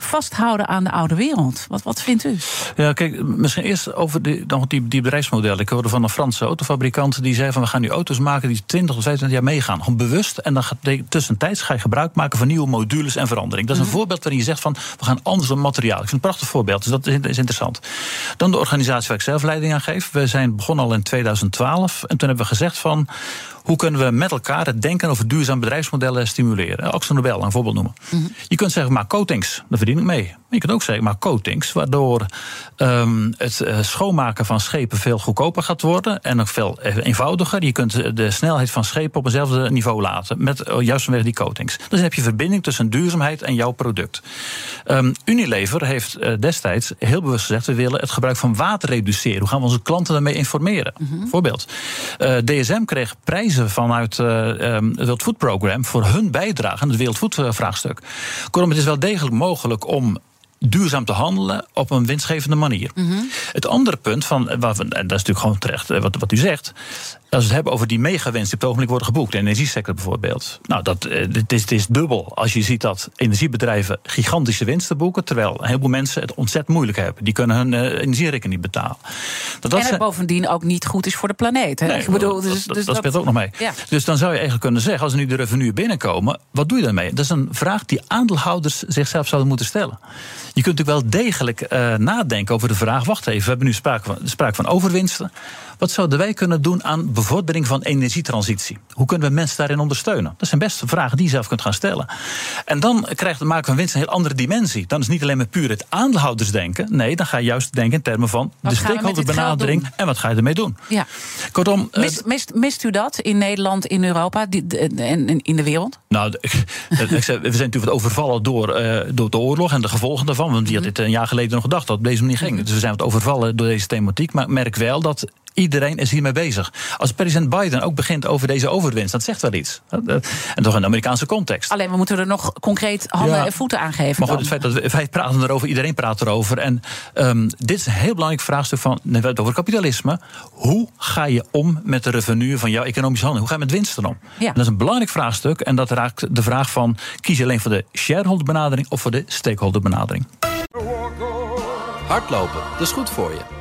vasthouden aan de oude wereld. Wat, wat vindt u? Ja, kijk, misschien eerst over die, dan die, die bedrijfsmodellen. Ik hoorde van een Franse autofabrikant die zei van we gaan nu auto's maken die 20 of 25 jaar meegaan. Gewoon bewust. En dan gaat tussentijds ga je gebruik maken van nieuwe modules en verandering. Dat is een voorbeeld waarin je zegt van we gaan anders dan materiaal. Ik vind het een prachtig voorbeeld, dus dat is, is interessant. Dan de organisatie waar ik zelf leiding aan geef. We zijn begonnen al in 2012 en toen hebben we gezegd van hoe kunnen we met elkaar het denken over duurzaam bedrijfsmodellen stimuleren? Oxford Nobel, een voorbeeld noemen. Je kunt zeggen, maar coatings, daar verdien ik mee. Je kunt ook zeggen, maar coatings, waardoor ehm, het eh, schoonmaken van schepen veel goedkoper gaat worden en ook veel eenvoudiger. Je kunt de snelheid van schepen op eenzelfde niveau laten, met eh, juist vanwege die coatings. Dus dan heb je verbinding tussen duurzaamheid en jouw product. Ehm, Unilever heeft eh, destijds heel bewust gezegd: we willen het gebruik van water reduceren. Hoe gaan we onze klanten daarmee informeren? Voorbeeld. Eh, DSM kreeg prijzen vanuit eh, ehm, het World Food Program voor hun bijdrage aan het wereldvoedvraagstuk. Kortom, het is wel degelijk mogelijk om duurzaam te handelen op een winstgevende manier. Het andere punt, van, eh, waarvan, en dat is natuurlijk gewoon terecht eh, wat, wat u zegt. Als we het hebben over die megawinst die op het ogenblik worden geboekt, de energiesector bijvoorbeeld. Nou, dat, eh, het, is, het is dubbel als je ziet dat energiebedrijven gigantische winsten boeken, terwijl een heleboel mensen het ontzettend moeilijk hebben. Die kunnen hun eh, energierekening niet betalen. Dat, dat en het zijn- bovendien ook niet goed is voor de planeet. Hè? Nee, ik bedoel, dat, dus, dat, dus dat speelt ook nog mee. Ja. Dus dan zou je eigenlijk kunnen zeggen, als er nu de revenue binnenkomen, wat doe je daarmee? Dat is een vraag die aandeelhouders zichzelf zouden moeten stellen. Je kunt natuurlijk wel degelijk eh, nadenken over de vraag, wacht even, we hebben nu sprake van, sprake van overwinsten. Wat zouden wij kunnen doen aan bevordering van energietransitie? Hoe kunnen we mensen daarin ondersteunen? Dat zijn best vragen die je zelf kunt gaan stellen. En dan krijgt het maken van winst een heel andere dimensie. Dan is het niet alleen maar puur het aandeelhoudersdenken. Nee, dan ga je juist denken in termen van Wat de stakeholderbenadering. En wat ga je ermee doen? Ja. Kortom, eh, Mist, mist, mist u dat in Nederland, in Europa en in de wereld? Nou, ik, zei, we zijn natuurlijk wat overvallen door, eh, door de oorlog en de gevolgen daarvan. Want die had dit een jaar geleden nog gedacht dat het op deze manier ging. Dus we zijn wat overvallen door deze thematiek. Maar ik merk wel dat Iedereen is hiermee bezig. Als president Biden ook begint over deze overwinst, dat zegt wel iets. En toch in de Amerikaanse context. Alleen we moeten er nog concreet handen Ja. en voeten aan geven. Maar goed, het feit dat we, wij praten erover, iedereen praat erover. En ehm, dit is een heel belangrijk vraagstuk van, we hebben het over kapitalisme. Hoe ga je om met de revenue van jouw economische handel? Hoe ga je met winsten om? Ja. En dat is een belangrijk vraagstuk. En dat raakt de vraag van, kies je alleen voor de shareholder benadering of voor de stakeholder benadering? Hardlopen, dat is goed voor je.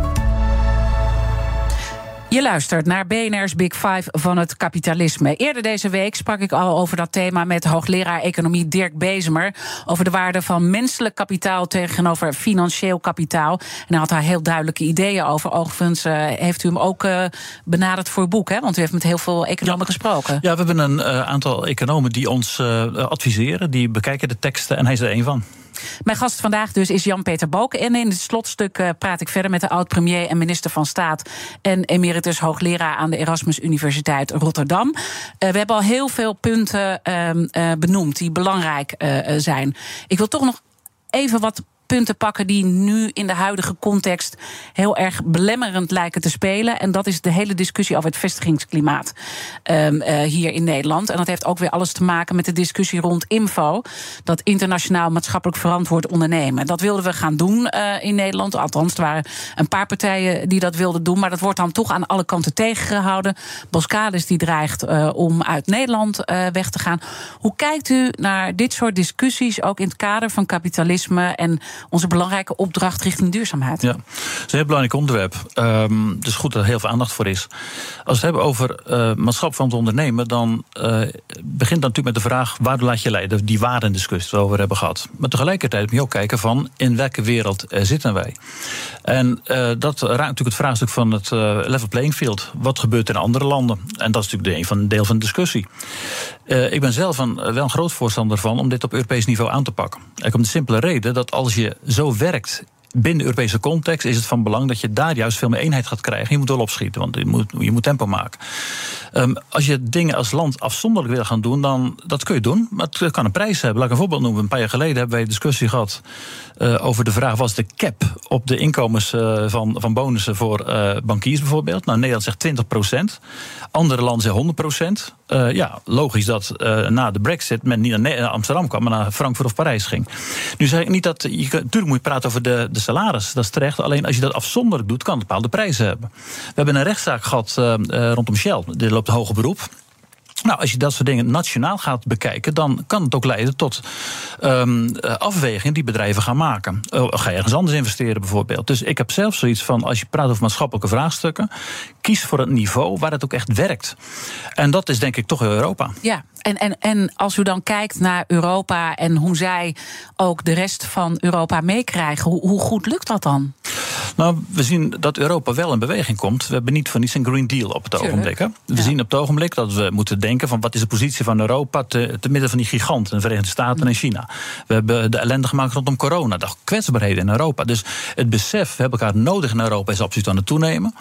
Je luistert naar BNR's Big Five van het kapitalisme. Eerder deze week sprak ik al over dat thema met hoogleraar economie Dirk Bezemer. Over de waarde van menselijk kapitaal tegenover financieel kapitaal. En hij had daar heel duidelijke ideeën over. Overigens eh, heeft u hem ook eh, benaderd voor het boek, hè? Want u heeft met heel veel economen gesproken. Ja, we hebben een eh, aantal economen die ons adviseren. Die bekijken de teksten en hij is er één van. Mijn gast vandaag dus is Jan-Peter Balken. En in het slotstuk eh, praat ik verder met de oud-premier en minister van Staat... en emeritus hoogleraar aan de Erasmus Universiteit Rotterdam. Eh, we hebben al heel veel punten ehm, eh, benoemd die belangrijk zijn. Ik wil toch nog even wat punten pakken die nu in de huidige context heel erg belemmerend lijken te spelen. En dat is de hele discussie over het vestigingsklimaat ehm, eh, hier in Nederland. En dat heeft ook weer alles te maken met de discussie rond info. Dat internationaal maatschappelijk verantwoord ondernemen. Dat wilden we gaan doen eh, in Nederland. Althans, er waren een paar partijen die dat wilden doen. Maar dat wordt dan toch aan alle kanten tegengehouden. Boskalis die dreigt eh, om uit Nederland weg te gaan. Hoe kijkt u naar dit soort discussies, ook in het kader van kapitalisme en onze belangrijke opdracht richting duurzaamheid? Ja, het is een heel belangrijk onderwerp. Ehm, is goed dat er heel veel aandacht voor is. Als we het hebben over eh maatschappelijk van het ondernemen, dan eh, begint dat natuurlijk met de vraag: waar laat je leiden? Die waardendiscussie die we over hebben gehad. Maar tegelijkertijd moet je ook kijken van in welke wereld eh, zitten wij. En dat raakt natuurlijk het vraagstuk van het level playing field. Wat gebeurt er in andere landen? En dat is natuurlijk de een van een deel van de discussie. Ik ben zelf een, wel een groot voorstander van om dit op Europees niveau aan te pakken. Ik om de simpele reden dat als je zo werkt binnen de Europese context is het van belang dat je daar juist veel meer eenheid gaat krijgen. Je moet wel opschieten, want je moet, je moet tempo maken. Um, als je dingen als land afzonderlijk wil gaan doen, dan dat kun je doen. Maar het kan een prijs hebben. Laat ik een voorbeeld noemen. Een paar jaar geleden hebben wij een discussie gehad uh, over de vraag: was de cap op de inkomens uh, van, van bonussen voor uh, bankiers bijvoorbeeld? Nou, Nederland zegt 20 procent. Andere landen zeggen 100 procent. ja, logisch dat na de Brexit men niet naar Amsterdam kwam, maar naar Frankfurt of Parijs ging. Nu zeg ik niet dat. Je, natuurlijk moet je praten over de, de salaris, dat is terecht. Alleen als je dat afzonderlijk doet, kan het bepaalde prijzen hebben. We hebben een rechtszaak gehad rondom Shell. Dit loopt hoger beroep. Nou, als je dat soort dingen nationaal gaat bekijken, dan kan het ook leiden tot um, afwegingen die bedrijven gaan maken. Uh, ga je ergens anders investeren bijvoorbeeld. Dus ik heb zelf zoiets van: als je praat over maatschappelijke vraagstukken, kies voor het niveau waar het ook echt werkt. En dat is denk ik toch Europa. Ja, en, en, en als u dan kijkt naar Europa en hoe zij ook de rest van Europa meekrijgen, hoe, hoe goed lukt dat dan? Nou, we zien dat Europa wel in beweging komt. We hebben niet van niets een Green Deal op het Tuurlijk. ogenblik. Hè? We ja. zien op het ogenblik dat we moeten denken van wat is de positie van Europa te, midden van die giganten, de Verenigde Staten en China. We hebben de ellende gemaakt rondom corona, de kwetsbaarheden in Europa. Dus het besef, we hebben elkaar nodig in Europa, is absoluut aan het toenemen.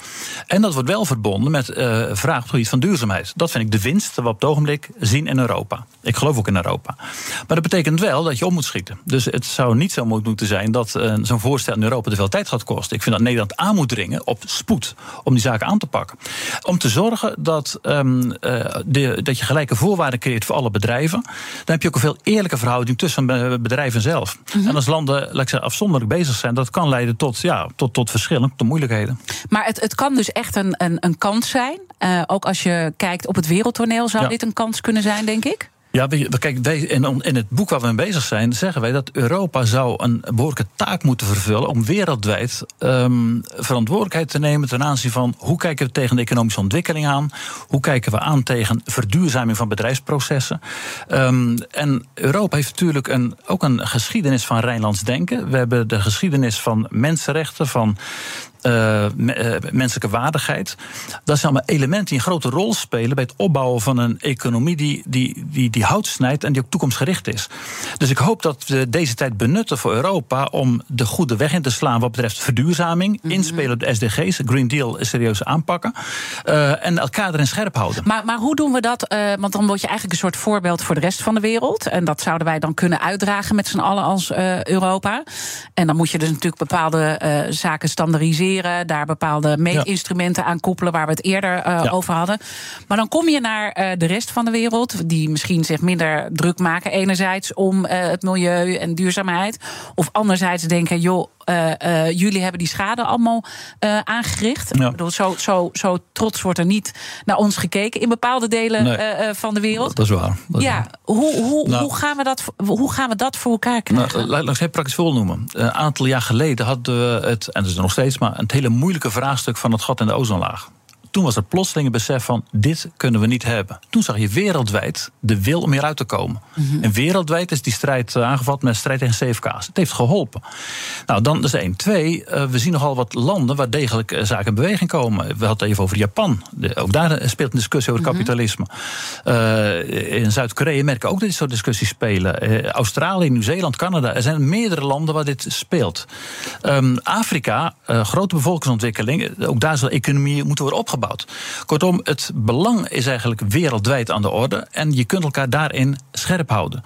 En dat wordt wel verbonden met uh, vraag op het van duurzaamheid. Dat vind ik de winst die we op het ogenblik zien in Europa. Ik geloof ook in Europa. Maar dat betekent wel dat je om moet schieten. Dus het zou niet zo moeten zijn dat uh, zo'n voorstel in Europa te veel tijd gaat kosten. Ik vind dat Nederland aan moet dringen op spoed om die zaken aan te pakken. Om te zorgen dat, um, uh, de, dat je gelijke voorwaarden creëert voor alle bedrijven. Dan heb je ook een veel eerlijke verhouding tussen bedrijven zelf. Mm -hmm. En als landen laat ik zeggen, afzonderlijk bezig zijn, dat kan leiden tot, ja, tot, tot verschillen, tot moeilijkheden. Maar het, het kan dus echt een, een, een kans zijn. Uh, ook als je kijkt op het wereldtoneel, zou ja. dit een kans kunnen zijn, denk ik? Ja, kijk, in, het boek waar we mee bezig zijn, zeggen wij dat Europa zou een behoorlijke taak moeten vervullen om wereldwijd um, verantwoordelijkheid te nemen ten aanzien van hoe kijken we tegen de economische ontwikkeling aan, hoe kijken we aan tegen verduurzaming van bedrijfsprocessen. Um, en Europa heeft natuurlijk een, ook een geschiedenis van Rijnlands denken. We hebben de geschiedenis van mensenrechten, van uh, menselijke waardigheid. Dat zijn allemaal elementen die een grote rol spelen bij het opbouwen van een economie die, die, die, die hout snijdt en die ook toekomstgericht is. Dus ik hoop dat we deze tijd benutten voor Europa om de goede weg in te slaan wat betreft verduurzaming, mhm. inspelen op de SDG's, Green Deal serieus aanpakken uh, en elkaar erin scherp houden. Maar, maar hoe doen we dat? Want dan word je eigenlijk een soort voorbeeld voor de rest van de wereld. En dat zouden wij dan kunnen uitdragen met z'n allen als Europa. En dan moet je dus natuurlijk bepaalde zaken standaardiseren daar bepaalde meetinstrumenten aan koppelen, waar we het eerder uh, over hadden. Maar dan kom je naar uh, de rest van de wereld, die misschien zich minder druk maken, enerzijds om uh, het milieu en duurzaamheid, of anderzijds denken, joh. Uh, uh, jullie hebben die schade allemaal uh, aangericht. Ja. Ik bedoel, zo, zo, zo trots wordt er niet naar ons gekeken in bepaalde delen nee, van de wereld. Dat is waar. Dat ja, waar. Hoe, hoe, nou, hoe, gaan we dat, hoe gaan we dat voor elkaar krijgen? Nou, laat ik het praktisch vol noemen. Een aantal jaar geleden hadden we het, en dat is nog steeds, maar een hele moeilijke vraagstuk van het gat in de ozonlaag toen was er plotseling een besef van dit kunnen we niet hebben. Toen zag je wereldwijd de wil om hieruit te komen. Mm-hmm. En wereldwijd is die strijd eh, aangevat met strijd tegen CFK's. Het heeft geholpen. Nou, dan is één. Twee, uh, we zien nogal wat landen waar degelijk uh, zaken in beweging komen. We hadden het even over Japan. De, ook daar speelt een discussie over mm-hmm. kapitalisme. in Zuid-Korea merken ook dat dit soort discussies spelen. Australië, Nieuw-Zeeland, Canada. Er zijn meerdere landen waar dit speelt. Um, Afrika, grote bevolkingsontwikkeling. Ook daar zal economie moeten worden opgebouwd. Kortom, het belang is eigenlijk wereldwijd aan de orde. En je kunt elkaar daarin scherp houden.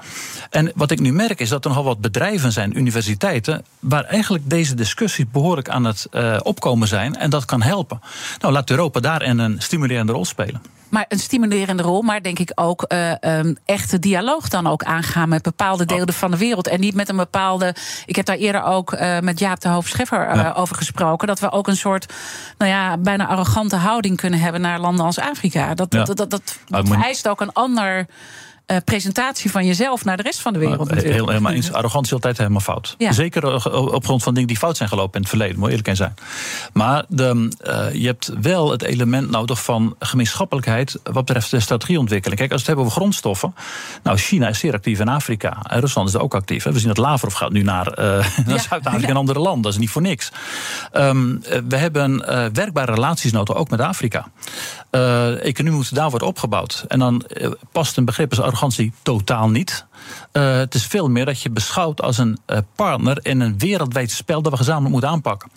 En wat ik nu merk is dat er nogal wat bedrijven zijn, universiteiten. waar eigenlijk deze discussie behoorlijk aan het uh, opkomen zijn. En dat kan helpen. Nou, laat Europa daarin een stimulerende rol spelen. Maar een stimulerende rol, maar denk ik ook uh, um, echte dialoog dan ook aangaan met bepaalde delen oh. van de wereld. En niet met een bepaalde. Ik heb daar eerder ook uh, met Jaap de Hoofd Scheffer uh, ja. over gesproken. Dat we ook een soort, nou ja, bijna arrogante houding kunnen hebben naar landen als Afrika. Dat, ja. dat, dat, dat, dat vereist ook een ander uh, presentatie van jezelf naar de rest van de wereld. Uh, heel, helemaal eens. Arrogantie is altijd helemaal fout. Ja. Zeker op grond van dingen die fout zijn gelopen in het verleden, moet eerlijk zijn. Maar de, uh, je hebt wel het element nodig van gemeenschappelijkheid wat betreft de strategieontwikkeling. Kijk, als we het hebben over grondstoffen. Nou, China is zeer actief in Afrika. En Rusland is er ook actief. Hè. We zien dat Lavrov gaat nu naar, naar ja. Zuid-Afrika en andere landen. Dat is niet voor niks. Um, we hebben werkbare relaties nodig, ook met Afrika. economie moet daar worden opgebouwd. En dan past een begrip als arrogantie totaal niet. Uh, het is veel meer dat je beschouwt als een uh, partner in een wereldwijd spel dat we gezamenlijk moeten aanpakken.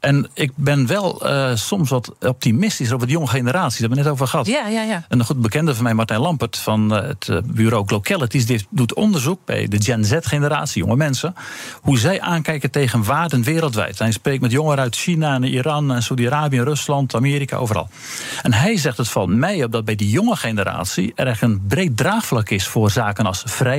En ik ben wel uh, soms wat optimistisch over de jonge generatie. Daar hebben we net over gehad. Ja, ja, ja. Een goed bekende van mij, Martijn Lampert van het bureau Localities, die doet onderzoek bij de Gen Z-generatie, jonge mensen, hoe zij aankijken tegen waarden wereldwijd. Hij spreekt met jongeren uit China en Iran en Saudi-Arabië, Rusland, Amerika, overal. En hij zegt het van mij op dat bij die jonge generatie er echt een breed draagvlak is voor zaken als vrijheid,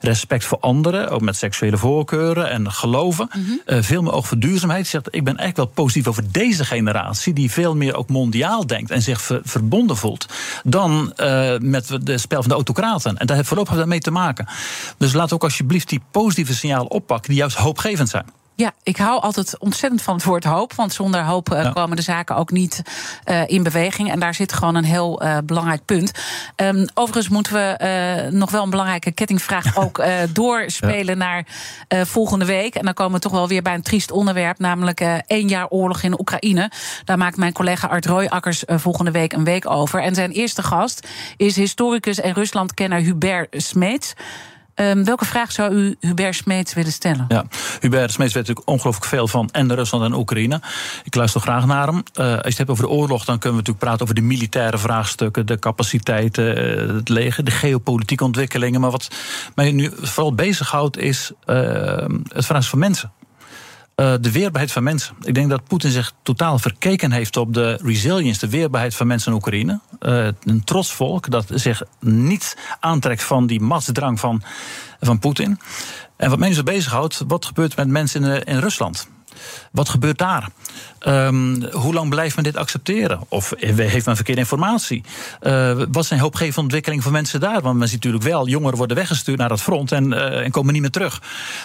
respect voor anderen, ook met seksuele voorkeuren en geloven. Mm -hmm. uh, veel meer oog voor duurzaamheid. Zegt, ik ben echt wel positief over deze generatie, die veel meer ook mondiaal denkt en zich ver, verbonden voelt, dan uh, met het spel van de autocraten. En daar heeft voorlopig daarmee te maken. Dus laat ook alsjeblieft die positieve signalen oppakken, die juist hoopgevend zijn. Ja, ik hou altijd ontzettend van het woord hoop. Want zonder hoop uh, ja. komen de zaken ook niet uh, in beweging. En daar zit gewoon een heel uh, belangrijk punt. Um, overigens moeten we nog wel een belangrijke kettingvraag ook doorspelen ja. naar volgende week. En dan komen we toch wel weer bij een triest onderwerp. Namelijk één jaar oorlog in Oekraïne. Daar maakt mijn collega Art Royakkers volgende week een week over. En zijn eerste gast is historicus en Ruslandkenner Hubert Smeets. Um, welke vraag zou u Hubert Smeets willen stellen? Ja, Hubert Smeets weet natuurlijk ongelooflijk veel van en Rusland en Oekraïne. Ik luister graag naar hem. Uh, als je het hebt over de oorlog, dan kunnen we natuurlijk praten over de militaire vraagstukken, de capaciteiten, uh, het leger, de geopolitieke ontwikkelingen. Maar wat mij nu vooral bezighoudt, is uh, het vraagstuk van mensen. Uh, de weerbaarheid van mensen. Ik denk dat Poetin zich totaal verkeken heeft op de resilience, de weerbaarheid van mensen in Oekraïne. Uh, een trots volk dat zich niet aantrekt van die machtsdrang van, van Poetin. En wat zo bezighoudt, wat gebeurt met mensen in, in Rusland? Wat gebeurt daar? Um, hoe lang blijft men dit accepteren? Of heeft men verkeerde informatie? Uh, wat zijn hoopgevende ontwikkelingen voor mensen daar? Want men ziet natuurlijk wel, jongeren worden weggestuurd naar het front en, uh, en komen niet meer terug.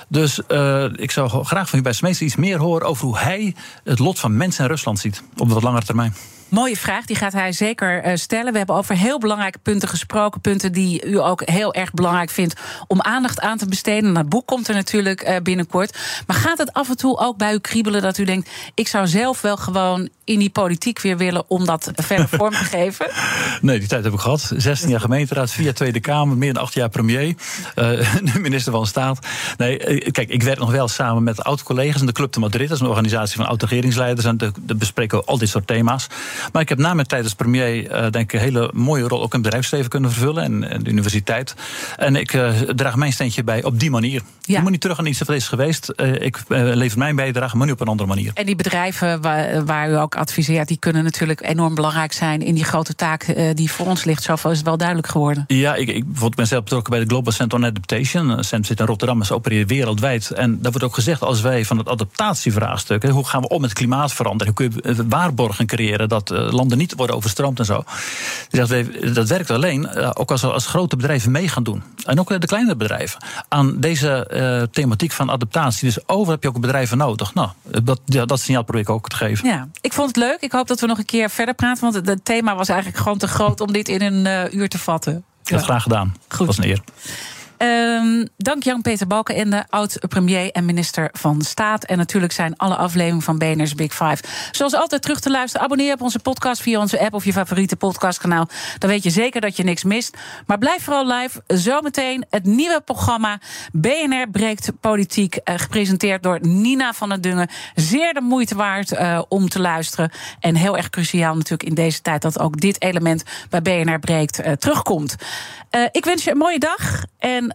Dus uh, ik zou graag van u bij Smeester iets meer horen over hoe hij het lot van mensen in Rusland ziet op wat langere termijn. Mooie vraag, die gaat hij zeker uh, stellen. We hebben over heel belangrijke punten gesproken. Punten die u ook heel erg belangrijk vindt om aandacht aan te besteden. Nou, het boek komt er natuurlijk uh, binnenkort. Maar gaat het af en toe ook bij u kriebelen dat u denkt: ik zou zelf wel gewoon in die politiek weer willen om dat verder vorm te geven? Nee, die tijd heb ik gehad. 16 jaar gemeenteraad, via Tweede Kamer, meer dan acht jaar premier. Uh, minister van Staat. Nee, kijk, ik werk nog wel samen met oud-collega's in de Club de Madrid. Dat is een organisatie van oud-regeringsleiders. En daar bespreken we al dit soort thema's. Maar ik heb na mijn tijd als premier uh, denk ik een hele mooie rol ook in het bedrijfsleven kunnen vervullen en, en de universiteit. En ik uh, draag mijn steentje bij op die manier. Ja. Ik moet niet terug aan iets wat is geweest. Ik lever mijn bijdrage, maar nu op een andere manier. En die bedrijven waar, waar, u ook adviseert, die kunnen natuurlijk enorm belangrijk zijn in die grote taak die voor ons ligt. Zoveel is het wel duidelijk geworden. Ja, ik, ik bijvoorbeeld ben zelf betrokken bij de Global Center on Adaptation. Een centrum zit in Rotterdam, maar ze opereren wereldwijd. En daar wordt ook gezegd, als wij van het adaptatievraagstuk, hoe gaan we om met klimaatverandering, hoe kun je waarborgen creëren dat landen niet worden overstroomd en zo. Dus dat werkt alleen eh, ook als, als grote bedrijven mee gaan doen. En ook de kleinere bedrijven. Aan deze thematiek van adaptatie. Dus over heb je ook bedrijven nodig. Nou, dat, ja, dat signaal probeer ik ook te geven. Ja, ik vond het leuk. Ik hoop dat we nog een keer verder praten. Want het thema was eigenlijk gewoon te groot om dit in een uh, uur te vatten. Heb het graag gedaan. Goed. Dat was een eer. Um, dank Jan-Peter Balkenende, oud-premier en minister van Staat. En natuurlijk zijn alle afleveringen van BNR's Big Five... zoals altijd terug te luisteren. Abonneer op onze podcast via onze app of je favoriete podcastkanaal. Dan weet je zeker dat je niks mist. Maar blijf vooral live. Zometeen het nieuwe programma BNR Breekt Politiek... Uh, gepresenteerd door Nina van den Dungen. Zeer de moeite waard uh, om te luisteren. En heel erg cruciaal natuurlijk in deze tijd... dat ook dit element bij BNR Breekt uh, terugkomt. ik wens je een mooie dag en